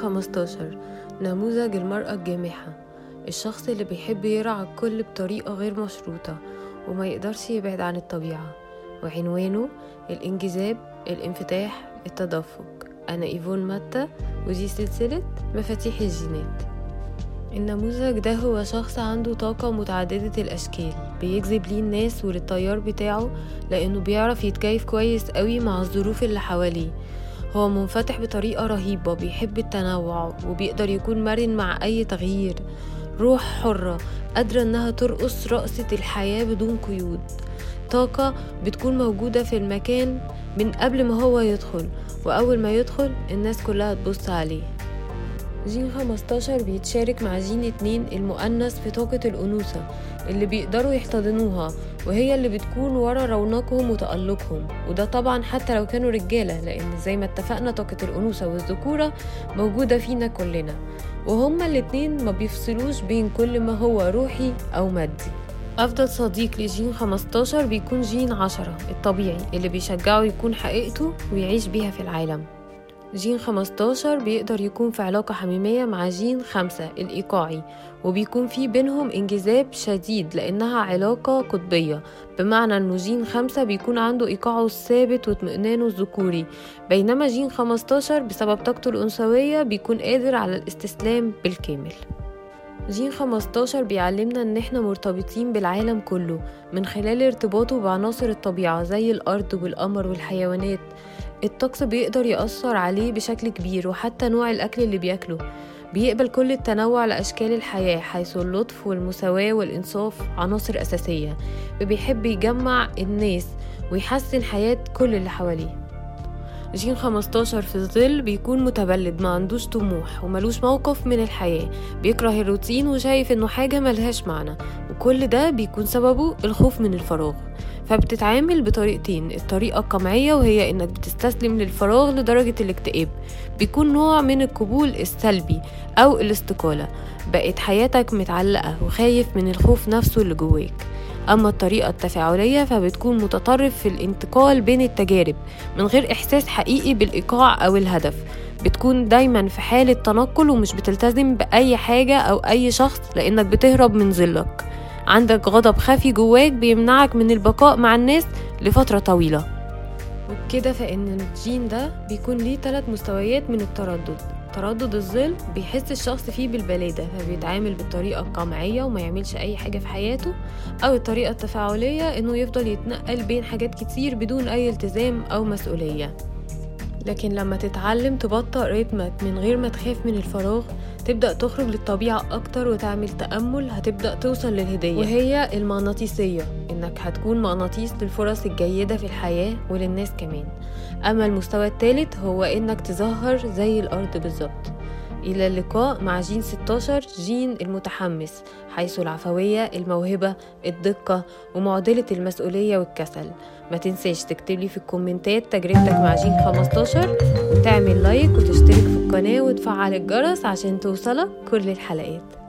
15 نموذج المرأة الجامحة. الشخص اللي بيحب يرعى الكل بطريقة غير مشروطة وما يقدرش يبعد عن الطبيعة. وعنوانه الانجذاب الانفتاح التدفق. أنا إيفون ماتا ودي سلسلة مفاتيح الجينات. النموذج ده هو شخص عنده طاقة متعددة الأشكال. بيجذب ليه الناس وللتيار بتاعه لأنه بيعرف يتكيف كويس قوي مع الظروف اللي حواليه. هو منفتح بطريقة رهيبة بيحب التنوع وبيقدر يكون مرن مع أي تغيير. روح حرة قادرة إنها ترقص رقصة الحياة بدون قيود. طاقة بتكون موجودة في المكان من قبل ما هو يدخل وأول ما يدخل الناس كلها تبص عليه. جين 15 بيتشارك مع جين 2 المؤنث في طاقة الأنوثة اللي بيقدروا يحتضنوها وهي اللي بتكون ورا رونقهم وتألقهم. وده طبعا حتى لو كانوا رجالة لأن زي ما اتفقنا طاقة الأنوثة والذكورة موجودة فينا كلنا. وهما الاتنين ما بيفصلوش بين كل ما هو روحي أو مادي. أفضل صديق لجين 15 بيكون جين 10 الطبيعي اللي بيشجعه يكون حقيقته ويعيش بيها في العالم. جين 15 بيقدر يكون في علاقة حميمية مع جين 5 الإيقاعي. وبيكون في بينهم انجذاب شديد لأنها علاقة قطبية. بمعنى أنه جين 5 بيكون عنده إيقاعه الثابت واطمئنانه الذكوري. بينما جين 15 بسبب طاقته الأنثوية بيكون قادر على الاستسلام بالكامل. جين 15 بيعلمنا إن إحنا مرتبطين بالعالم كله من خلال ارتباطه بعناصر الطبيعة زي الأرض والقمر والحيوانات. الطقس بيقدر يأثر عليه بشكل كبير وحتى نوع الأكل اللي بياكله. بيقبل كل التنوع لأشكال الحياة حيث اللطف والمساواة والإنصاف عناصر أساسية. وبيحب يجمع الناس ويحسن حياة كل اللي حواليه. جين 15 في الظل بيكون متبلد ما عندوش طموح وملوش موقف من الحياة. بيكره الروتين وشايف إنه حاجة ملهاش معنى وكل ده بيكون سببه الخوف من الفراغ. فبتتعامل بطريقتين الطريقة القمعية وهي إنك بتستسلم للفراغ لدرجة الاكتئاب. بيكون نوع من القبول السلبي أو الاستقالة. بقت حياتك متعلقة وخايف من الخوف نفسه اللي جواك. أما الطريقة التفاعلية فبتكون متطرف في الانتقال بين التجارب من غير إحساس حقيقي بالإيقاع أو الهدف. بتكون دايما في حالة تنقل ومش بتلتزم بأي حاجة أو أي شخص لأنك بتهرب من ظلك. عندك غضب خفي جواك بيمنعك من البقاء مع الناس لفترة طويلة. وبكده فإن الجين ده بيكون ليه ثلاث مستويات من التردد. تردد الظل بيحس الشخص فيه بالبلادة فبيتعامل بالطريقة القمعية وما يعملش أي حاجة في حياته أو الطريقة التفاعلية إنه يفضل يتنقل بين حاجات كتير بدون أي التزام أو مسؤولية. لكن لما تتعلم تبطأ رتمك من غير ما تخاف من الفراغ تبدأ تخرج للطبيعة أكتر وتعمل تأمل هتبدأ توصل للهدية. وهي المغناطيسية إنك هتكون مغناطيس للفرص الجيدة في الحياة وللناس كمان. أما المستوى الثالث هو إنك تظهر زي الأرض بالظبط. إلى اللقاء مع جين 16 جين المتحمس حيث العفوية الموهبة الدقة ومعضلة المسؤولية والكسل. ما تنساش تكتب لي في الكومنتات تجربتك مع جين 15 وتعمل like وتشترك في القناة وتفعل الجرس عشان توصلك كل الحلقات.